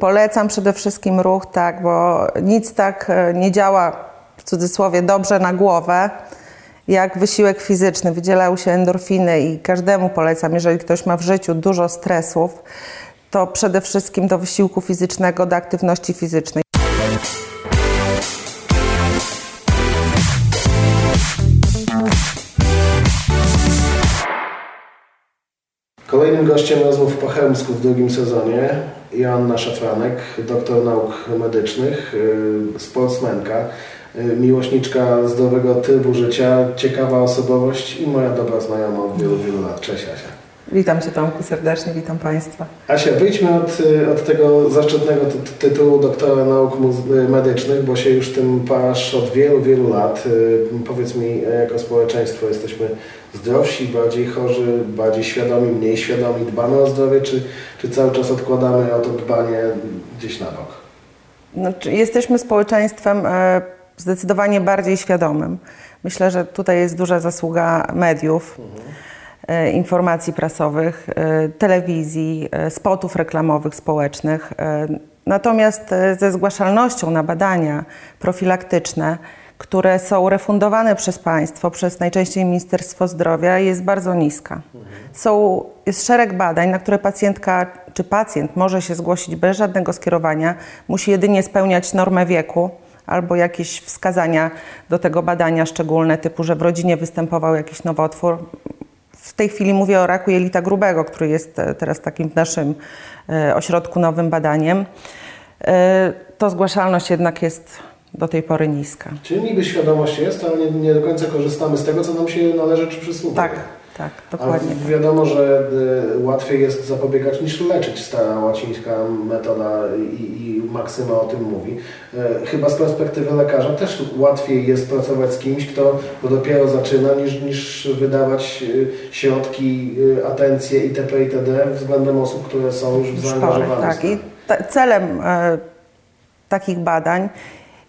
Polecam przede wszystkim ruch, tak, bo nic tak e, nie działa w cudzysłowie dobrze na głowę, jak wysiłek fizyczny. Wydzielają się endorfiny i każdemu polecam, jeżeli ktoś ma w życiu dużo stresów, to przede wszystkim do wysiłku fizycznego, do aktywności fizycznej. Kolejnym gościem rozmów po chełmsku w drugim sezonie Joanna Szafranek, doktor nauk medycznych, y, sportsmenka, y, miłośniczka zdrowego trybu życia, ciekawa osobowość i moja dobra znajoma od wielu, wielu lat. Cześć Asia. Witam Cię Tomku serdecznie, witam Państwa. Asia, wyjdźmy od, y, od tego zaszczytnego ty tytułu doktora nauk medycznych, bo się już tym parasz od wielu, wielu lat. Powiedz mi, jako społeczeństwo jesteśmy zdrowsi, bardziej chorzy, bardziej świadomi, mniej świadomi, dbamy o zdrowie, czy, czy cały czas odkładamy o to dbanie gdzieś na bok? Znaczy, jesteśmy społeczeństwem e, zdecydowanie bardziej świadomym. Myślę, że tutaj jest duża zasługa mediów. Mhm informacji prasowych, e, telewizji, spotów reklamowych, społecznych. Natomiast ze zgłaszalnością na badania profilaktyczne które są refundowane przez państwo, przez najczęściej Ministerstwo Zdrowia, jest bardzo niska. Są, jest szereg badań, na które pacjentka czy pacjent może się zgłosić bez żadnego skierowania, musi jedynie spełniać normę wieku albo jakieś wskazania do tego badania szczególne, typu, że w rodzinie występował jakiś nowotwór. W tej chwili mówię o raku jelita grubego, który jest e, teraz takim w naszym e, ośrodku nowym badaniem. E, to zgłaszalność jednak jest do tej pory niska. Czyli niby świadomość jest, ale nie, nie do końca korzystamy z tego, co nam się należy czy przysługuje. Tak, tak, dokładnie. A wiadomo, że y, łatwiej jest zapobiegać niż leczyć. Stara łacińska metoda i, i Maksyma o tym mówi. Y, chyba z perspektywy lekarza też łatwiej jest pracować z kimś, kto dopiero zaczyna, niż, niż wydawać y, środki, atencję itp. itd. względem osób, które są już zaangażowane. Tak, i celem e, takich badań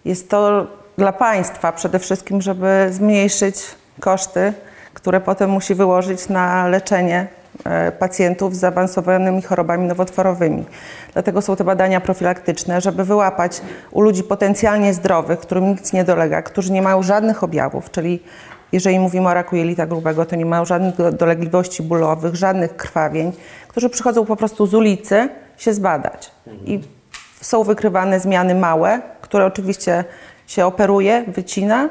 jest to dla państwa przede wszystkim, żeby zmniejszyć koszty, które potem musi wyłożyć na leczenie e, pacjentów z zaawansowanymi chorobami nowotworowymi. Dlatego są te badania profilaktyczne, żeby wyłapać u ludzi potencjalnie zdrowych, którym nic nie dolega, którzy nie mają żadnych objawów, czyli jeżeli mówimy o raku jelita grubego, to nie mają żadnych dolegliwości bólowych, żadnych krwawień, którzy przychodzą po prostu z ulicy się zbadać. I są wykrywane zmiany małe, które oczywiście się operuje, wycina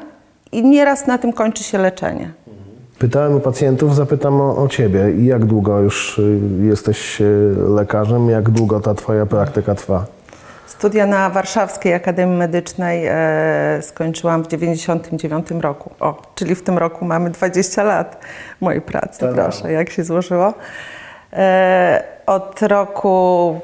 i nieraz na tym kończy się leczenie. Pytałem o pacjentów, zapytam o, o Ciebie. Jak długo już y, jesteś y, lekarzem? Jak długo ta Twoja praktyka trwa? Studia na Warszawskiej Akademii Medycznej e, skończyłam w 1999 roku. O, czyli w tym roku mamy 20 lat mojej pracy. Tak. Proszę, jak się złożyło. E, od roku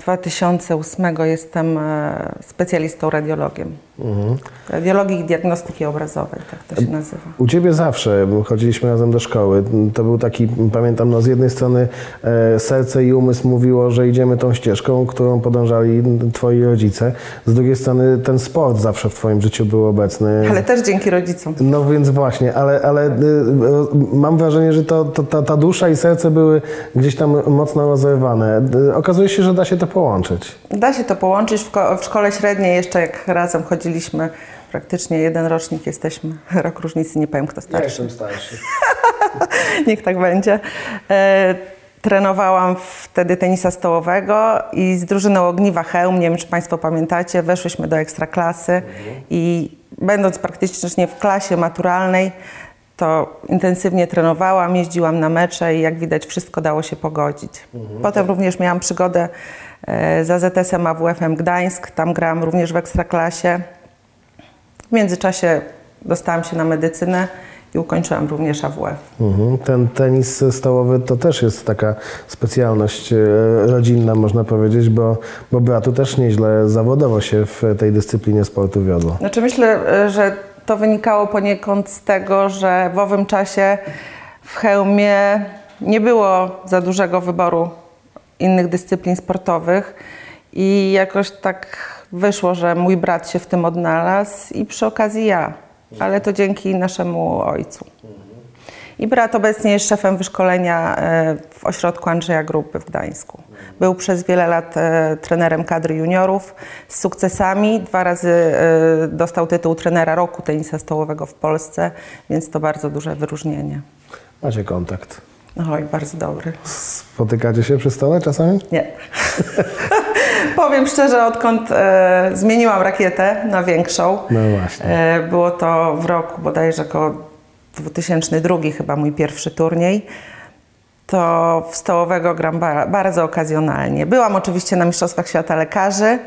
2008 jestem e, specjalistą radiologiem. Mhm. Radiologii i diagnostyki obrazowej, tak to się nazywa. U Ciebie zawsze, chodziliśmy razem do szkoły, to był taki, pamiętam, no z jednej strony e, serce i umysł mówiło, że idziemy tą ścieżką, którą podążali Twoi rodzice. Z drugiej strony ten sport zawsze w Twoim życiu był obecny. Ale też dzięki rodzicom. No więc właśnie, ale, ale e, mam wrażenie, że to, to ta, ta dusza i serce były gdzieś tam mocno rozerwane. Okazuje się, że da się to połączyć. Da się to połączyć. W, w szkole średniej jeszcze jak razem chodziliśmy, praktycznie jeden rocznik jesteśmy. Rok różnicy, nie powiem kto starszy. Ja jestem starszy. Niech tak będzie. E, trenowałam wtedy tenisa stołowego i z drużyną Ogniwa Chełm, nie wiem czy Państwo pamiętacie, weszłyśmy do ekstraklasy mhm. i będąc praktycznie w klasie maturalnej, to intensywnie trenowałam, jeździłam na mecze i jak widać wszystko dało się pogodzić. Mhm. Potem również miałam przygodę e, z AZS-em AWF-em Gdańsk, tam grałam również w Ekstraklasie. W międzyczasie dostałam się na medycynę i ukończyłam również AWF. Mhm. Ten tenis stołowy to też jest taka specjalność e, rodzinna, można powiedzieć, bo, bo bratu też nieźle zawodowo się w tej dyscyplinie sportu wiodło. Znaczy myślę, e, że to wynikało poniekąd z tego, że w owym czasie w hełmie nie było za dużego wyboru innych dyscyplin sportowych i jakoś tak wyszło, że mój brat się w tym odnalazł i przy okazji ja, ale to dzięki naszemu ojcu. I brat obecnie jest szefem wyszkolenia e, w ośrodku Andrzeja Grupy w Gdańsku. Był przez wiele lat e, trenerem kadry juniorów z sukcesami. Dwa razy e, dostał tytuł trenera roku tenisa stołowego w Polsce, więc to bardzo duże wyróżnienie. Macie kontakt. Oj, bardzo dobry. Spotykacie się przy stole czasami? Nie. Powiem szczerze, odkąd e, zmieniłam rakietę na większą, No właśnie. e, było to w roku bodajże około 2002 chyba mój pierwszy turniej, to w stołowego gram ba bardzo okazjonalnie. Byłam oczywiście na Mistrzostwach Świata Lekarzy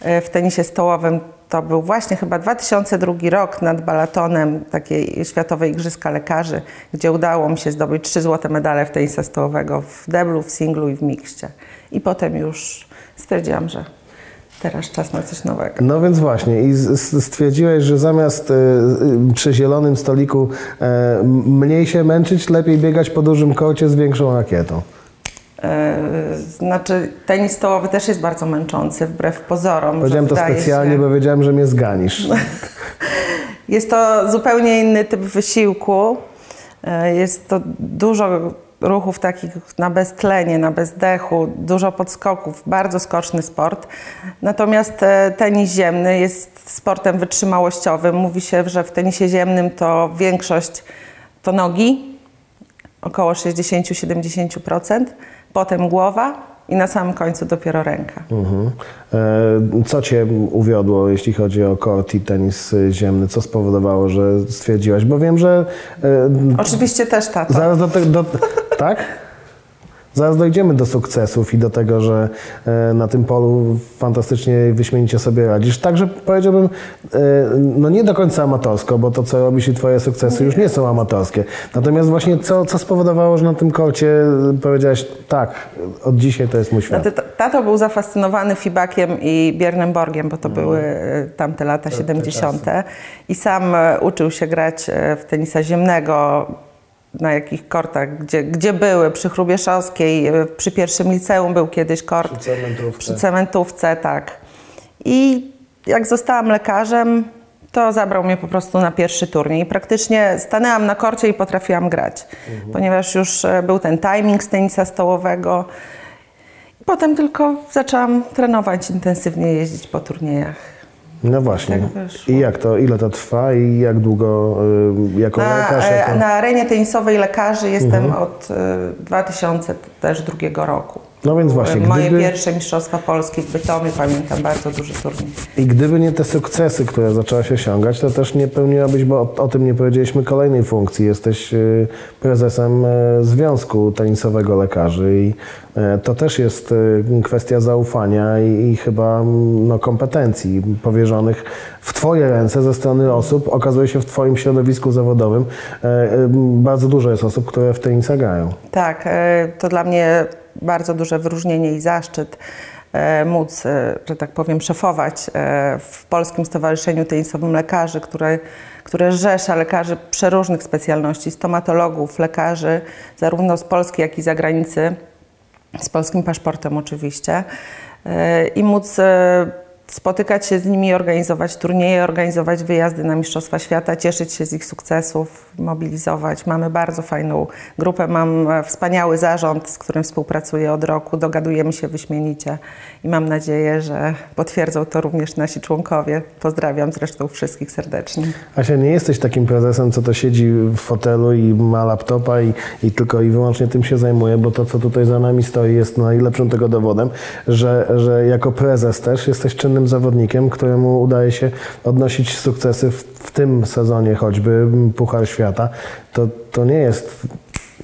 e, w tenisie stołowym. To był właśnie chyba 2002 rok nad balatonem takiej Światowe Igrzyska Lekarzy, gdzie udało mi się zdobyć trzy złote medale w tenisa stołowego w deblu, w singlu i w mikście. I potem już stwierdziłam, że teraz czas na coś nowego. No więc właśnie i stwierdziłeś, że zamiast e, e, przy zielonym stoliku e, mniej się męczyć, lepiej biegać po dużym kocie z większą rakietą. E, Znaczy, tenis stołowy też jest bardzo męczący, wbrew pozorom. Powiedziałem to specjalnie, się- bo wiedziałem, że mnie zganisz. Jest to zupełnie inny typ wysiłku. E, Jest to dużo ruchów takich na beztlenie, na bezdechu, dużo podskoków, bardzo skoczny sport. Natomiast e, tenis ziemny jest sportem wytrzymałościowym. Mówi się, że w tenisie ziemnym to większość to nogi, około 60-70%, potem głowa i na samym końcu dopiero ręka. Mhm. E, Co Cię uwiodło, jeśli chodzi o kort i tenis ziemny? Co spowodowało, że stwierdziłaś? Bo wiem, że e, Oczywiście też tato. zaraz do tego... Do, tak? Zaraz dojdziemy do sukcesów i do tego, że e, na tym polu fantastycznie, wyśmienicie sobie radzisz. Także powiedziałbym, e, no nie do końca amatorsko, bo to, co robisz i Twoje sukcesy już nie są amatorskie. Natomiast właśnie co, co spowodowało, że na tym korcie powiedziałaś, tak, od dzisiaj to jest mój świat. Znaczy, Tato był zafascynowany Fibakiem i Biernem Borgiem, bo to były e, tamte lata 70. I sam uczył się grać w tenisa ziemnego na jakich kortach, gdzie, gdzie były, przy Chrubieszowskiej, e, przy pierwszym liceum był kiedyś kort. Przy cementówce. Przy cementówce, tak. I jak zostałam lekarzem, to zabrał mnie po prostu na pierwszy turniej. Praktycznie stanęłam na korcie i potrafiłam grać, ponieważ już e, był ten timing z tenisa stołowego. Potem tylko zaczęłam trenować, intensywnie jeździć po turniejach. No właśnie. Tak. I jak to, ile to trwa i jak długo y, jako Na, lekarz? e, Jako... na arenie tenisowej lekarzy jestem od e, 2002 roku. No więc właśnie, Moje gdyby- pierwsze Mistrzostwa Polski w Bytomiu, pamiętam bardzo duży turniej. I gdyby nie te sukcesy, które zaczęłaś osiągać, to też nie pełniłabyś, bo o, o tym nie powiedzieliśmy, kolejnej funkcji. Jesteś y, prezesem y, Związku Tenisowego Lekarzy i y, to też jest kwestia zaufania i, i chyba mm, no, kompetencji powierzonych w Twoje ręce ze strony osób, okazuje się w Twoim środowisku zawodowym, bardzo dużo jest osób, które w tenisa grają. Tak, to dla mnie bardzo duże wyróżnienie i zaszczyt e, móc, e, że tak powiem, szefować e, w Polskim Stowarzyszeniu Tenisowym Lekarzy, które, które rzesza lekarzy przeróżnych specjalności, stomatologów, lekarzy zarówno z Polski, jak i zagranicy, z polskim paszportem oczywiście, i móc spotykać się z nimi, organizować turnieje, organizować wyjazdy na Mistrzostwa Świata, cieszyć się z ich sukcesów, mobilizować. Mamy bardzo fajną grupę, mam e, wspaniały zarząd, z którym współpracuję od roku, dogadujemy się wyśmienicie i mam nadzieję, że potwierdzą to również nasi członkowie. Pozdrawiam zresztą wszystkich serdecznie. Asia, nie jesteś takim prezesem, co to siedzi w fotelu i ma laptopa i, i tylko i wyłącznie tym się zajmuje, bo to, co tutaj za nami stoi, jest najlepszym tego dowodem, że, że jako prezes też jesteś zawodnikiem, któremu udaje się odnosić sukcesy w, w tym sezonie choćby Puchar Świata. To, to nie jest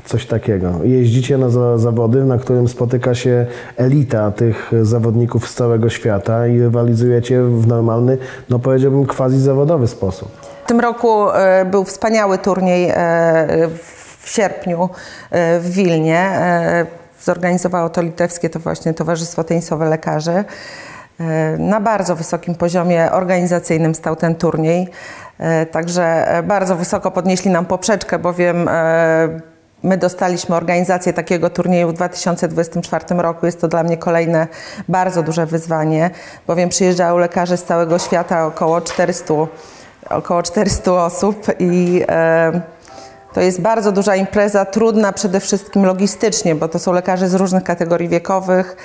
coś takiego. Jeździcie na za, zawody, na którym spotyka się elita tych zawodników z całego świata i rywalizujecie w normalny, no powiedziałbym quasi zawodowy sposób. W tym roku e, był wspaniały turniej e, w sierpniu e, w Wilnie. Zorganizowało to litewskie, to właśnie Towarzystwo Tenisowe Lekarzy. E, Na bardzo wysokim poziomie organizacyjnym stał ten turniej. E, Także e, bardzo wysoko podnieśli nam poprzeczkę, bowiem my dostaliśmy organizację takiego turnieju w 2024 roku. Jest to dla mnie kolejne bardzo duże wyzwanie, bowiem przyjeżdżają lekarze z całego świata, około 400, około 400 osób i To jest bardzo duża impreza, trudna przede wszystkim logistycznie, bo to są lekarze z różnych kategorii wiekowych.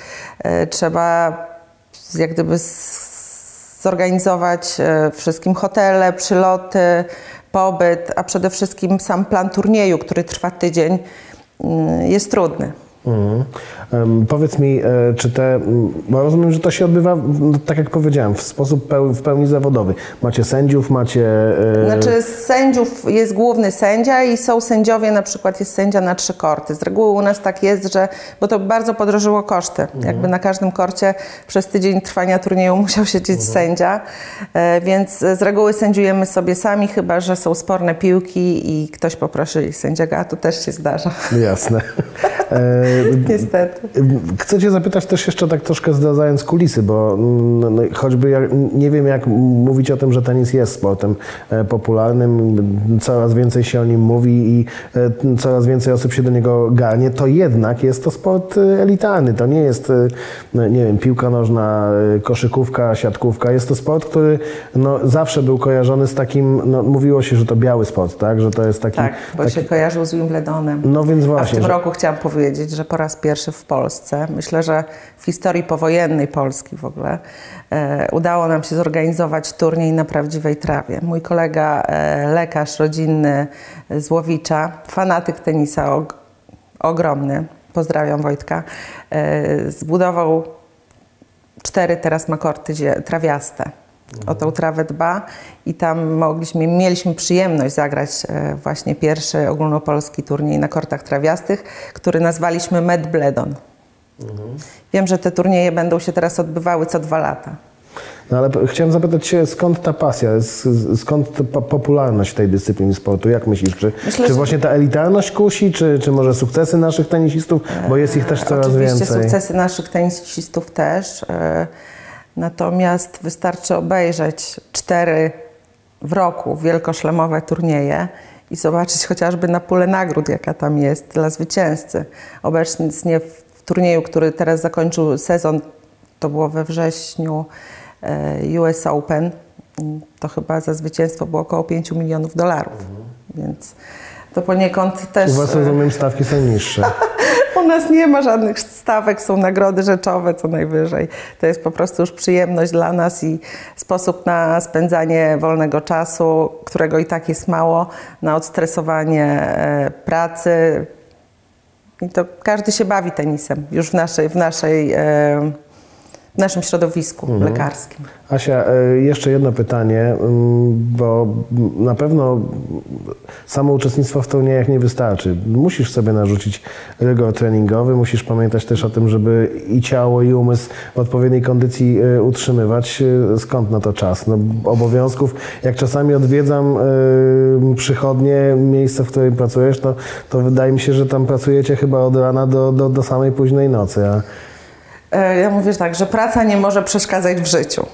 Trzeba jak gdyby zorganizować e, wszystkim hotele, przyloty, pobyt, a przede wszystkim sam plan turnieju, który trwa tydzień, mm, jest trudny. Mhm. Um, powiedz mi, e, czy te, bo rozumiem, że to się odbywa, no, tak jak powiedziałem, w sposób peł, w pełni zawodowy. Macie sędziów, macie... E... Znaczy z sędziów jest główny sędzia i są sędziowie, na przykład jest sędzia na trzy korty. Z reguły u nas tak jest, że, bo to bardzo podrożyło koszty. Mhm. Jakby na każdym korcie przez tydzień trwania turnieju musiał siedzieć mhm. sędzia, e, więc z reguły sędziujemy sobie sami, chyba, że są sporne piłki i ktoś poprosi sędziego, a to też się zdarza. Jasne. Niestety. Chcę Cię zapytać też jeszcze tak troszkę zdradzając kulisy, bo no, no, choćby ja nie wiem jak mówić o tym, że tenis jest sportem e, popularnym, coraz więcej się o nim mówi i e, coraz więcej osób się do niego garnie, to jednak jest to sport e, elitarny. To nie jest, no, nie wiem, piłka nożna, koszykówka, siatkówka. Jest to sport, który no, zawsze był kojarzony z takim, no, mówiło się, że to biały sport, tak? Że to jest taki... Tak, bo taki... się kojarzył z Wimbledonem. No więc właśnie. A w tym że... roku chciałam powiedzieć, że po raz pierwszy w Polsce, myślę, że w historii powojennej Polski w ogóle, e, udało nam się zorganizować turniej na prawdziwej trawie. Mój kolega, e, lekarz rodzinny z Łowicza, fanatyk tenisa og ogromny, pozdrawiam Wojtka, e, zbudował cztery teraz ma korty trawiaste o tą trawę dba i tam mogliśmy, mieliśmy przyjemność zagrać e, właśnie pierwszy ogólnopolski turniej na kortach trawiastych, który nazwaliśmy Medbledon. Mhm. Wiem, że te turnieje będą się teraz odbywały co dwa lata. No ale chciałem zapytać się, skąd ta pasja, skąd ta popularność tej dyscypliny sportu? Jak myślisz, czy, Myślę, czy właśnie ta elitarność kusi, czy, czy może sukcesy naszych tenisistów, bo jest ich też coraz Oczywiście więcej? Oczywiście sukcesy naszych tenisistów też. E, Natomiast wystarczy obejrzeć cztery w roku wielkoszlemowe turnieje i zobaczyć chociażby na pulę nagród, jaka tam jest dla zwycięzcy. Obecnie w turnieju, który teraz zakończył sezon, to było we wrześniu e, US Open, to chyba za zwycięstwo było około 5 milionów dolarów. Mhm. Więc to poniekąd też... U Was rozumiem stawki są niższe. U nas nie ma żadnych stawek, są nagrody rzeczowe co najwyżej. To jest po prostu już przyjemność dla nas i sposób na spędzanie wolnego czasu, którego i tak jest mało, na odstresowanie e, pracy. I to każdy się bawi tenisem już w naszej, w naszej e, w naszym środowisku mhm. lekarskim. Asia, e, jeszcze jedno pytanie, mm, bo na pewno samo uczestnictwo w turniejach nie wystarczy. Musisz sobie narzucić rygor treningowy, musisz pamiętać też o tym, żeby i ciało, i umysł w odpowiedniej kondycji e, utrzymywać. E, skąd na to czas? No, obowiązków, jak czasami odwiedzam przychodnie, miejsce, w którym pracujesz, to, to wydaje mi się, że tam pracujecie chyba od rana do, do, do samej późnej nocy. A ja mówię tak, że praca nie może przeszkadzać w życiu.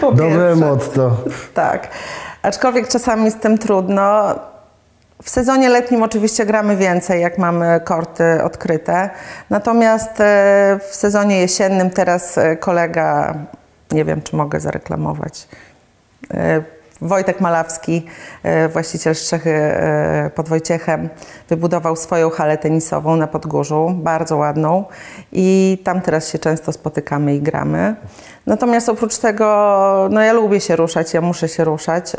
Dobre motto. Tak. Aczkolwiek czasami z tym trudno. W sezonie letnim oczywiście gramy więcej, jak mamy korty odkryte. Natomiast e, w sezonie jesiennym teraz e, kolega, nie wiem czy mogę zareklamować, Wojtek Malawski, e, właściciel Szczechy e, pod Wojciechem, wybudował swoją halę tenisową na Podgórzu, bardzo ładną i tam teraz się często spotykamy i gramy. Natomiast oprócz tego, no ja lubię się ruszać, ja muszę się ruszać.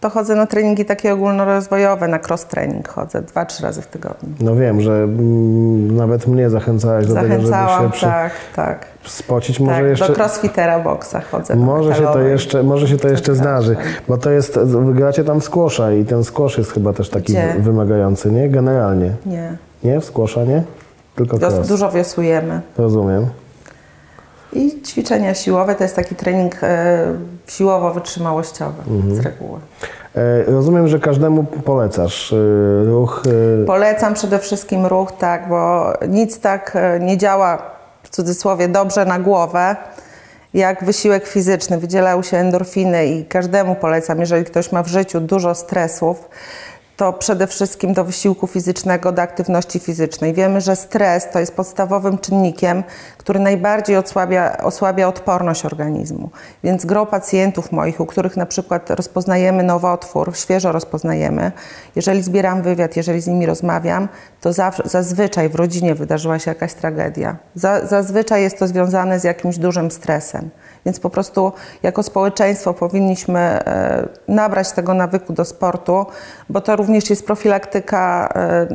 To chodzę na treningi takie ogólnorozwojowe, na cross-training chodzę dwa, trzy razy w tygodniu. No wiem, że mm, nawet mnie zachęcałeś do tego, żeby się przy... tak, tak. spocić. Może tak, jeszcze... do crossfitera boksa chodzę. Może się, to jeszcze, może się to jeszcze zdarzy, bo to jest, wygracie tam squasha i ten squash jest chyba też taki Gdzie? wymagający, nie? Generalnie. Nie. Nie? W squasha, nie? Tylko cross. Dużo wiosłujemy. Rozumiem. I ćwiczenia siłowe to jest taki trening e, siłowo-wytrzymałościowy mhm. z reguły. E, rozumiem, że każdemu polecasz e, ruch. Polecam przede wszystkim ruch, tak, bo nic tak nie działa w cudzysłowie dobrze na głowę jak wysiłek fizyczny. Wydzielają się endorfiny i każdemu polecam, jeżeli ktoś ma w życiu dużo stresów, to przede wszystkim do wysiłku fizycznego, do aktywności fizycznej. Wiemy, że stres to jest podstawowym czynnikiem, który najbardziej osłabia, osłabia odporność organizmu. Więc gro pacjentów moich, u których na przykład rozpoznajemy nowotwór, świeżo rozpoznajemy, jeżeli zbieram wywiad, jeżeli z nimi rozmawiam, to zazwyczaj w rodzinie wydarzyła się jakaś tragedia. Za, zazwyczaj jest to związane z jakimś dużym stresem. Więc po prostu jako społeczeństwo powinniśmy e, nabrać tego nawyku do sportu, bo to również jest profilaktyka e,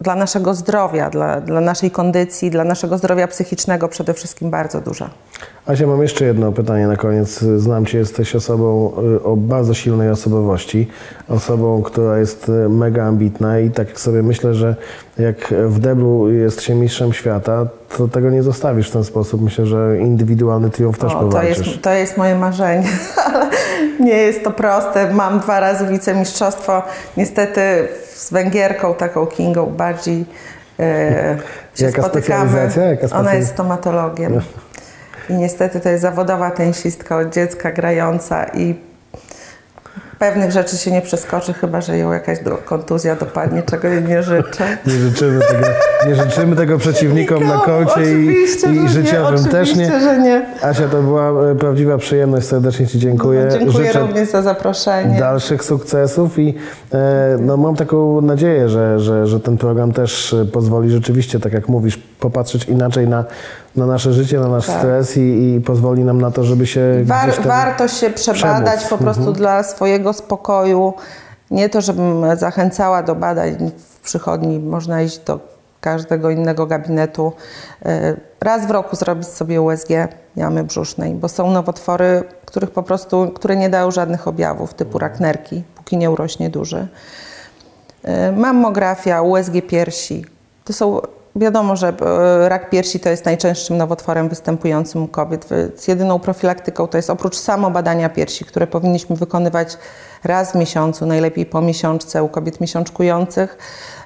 dla naszego zdrowia, dla, dla naszej kondycji, dla naszego zdrowia psychicznego przede wszystkim bardzo duża. Asia, mam jeszcze jedno pytanie na koniec. Znam Cię, jesteś osobą y, o bardzo silnej osobowości, osobą, która jest y, mega ambitna i tak sobie myślę, że jak w deblu jest się mistrzem świata, to tego nie zostawisz w ten sposób. Myślę, że indywidualny triumf też o, to jest, to jest moje marzenie, ale nie jest to proste. Mam dwa razy wicemistrzostwo. Niestety z Węgierką, taką Kingą bardziej e, się Jaka spotykamy. Ona jest stomatologiem. I niestety to jest zawodowa tenisistka od dziecka grająca i pewnych rzeczy się nie przeskoczy, chyba że ją jakaś do, kontuzja dopadnie, czego jej nie życzę. Nie życzymy tego, nie życzymy tego przeciwnikom Nikomu, na koncie i, i życiowym nie, też nie. Że nie. Asia, to była e, prawdziwa przyjemność, serdecznie Ci dziękuję. No, dziękuję Życzę również za zaproszenie. Dalszych sukcesów i e, no, mam taką nadzieję, że, że, że ten program też e, pozwoli rzeczywiście, tak jak mówisz, popatrzeć inaczej na na nasze życie, na nasz tak. stres i, i, pozwoli nam na to, żeby się. War, warto się przebadać przemóc. po prostu mhm. dla swojego spokoju. Nie to, żebym zachęcała do badań w przychodni, można iść do każdego innego gabinetu. E, raz w roku zrobić sobie USG jamy brzusznej, bo są nowotwory, których po prostu, które nie dają żadnych objawów, typu rak nerki, póki nie urośnie duży. E, mammografia, USG piersi. To są Wiadomo, że e, rak piersi to jest najczęstszym nowotworem występującym u kobiet, jedyną profilaktyką to jest oprócz samobadania piersi, które powinniśmy wykonywać raz w miesiącu, najlepiej po miesiączce u kobiet miesiączkujących,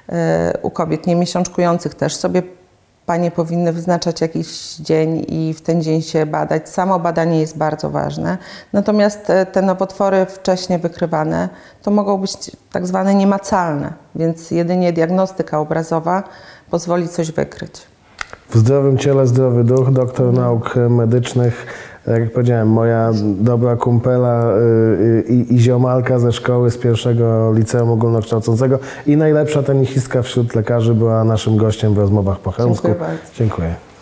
e, u kobiet niemiesiączkujących też sobie Panie powinny wyznaczać jakiś dzień i w ten dzień się badać. Samo badanie jest bardzo ważne. Natomiast te, te nowotwory wcześnie wykrywane to mogą być tak zwane niemacalne, więc jedynie diagnostyka obrazowa pozwoli coś wykryć. W zdrowym ciele zdrowy duch, doktor nauk medycznych. Tak jak powiedziałem, moja dobra kumpela y, i, i ziomalka ze szkoły z pierwszego liceum ogólnokształcącego i najlepsza tenisistka wśród lekarzy była naszym gościem w rozmowach po chełmsku. Dziękuję bardzo. Dziękuję.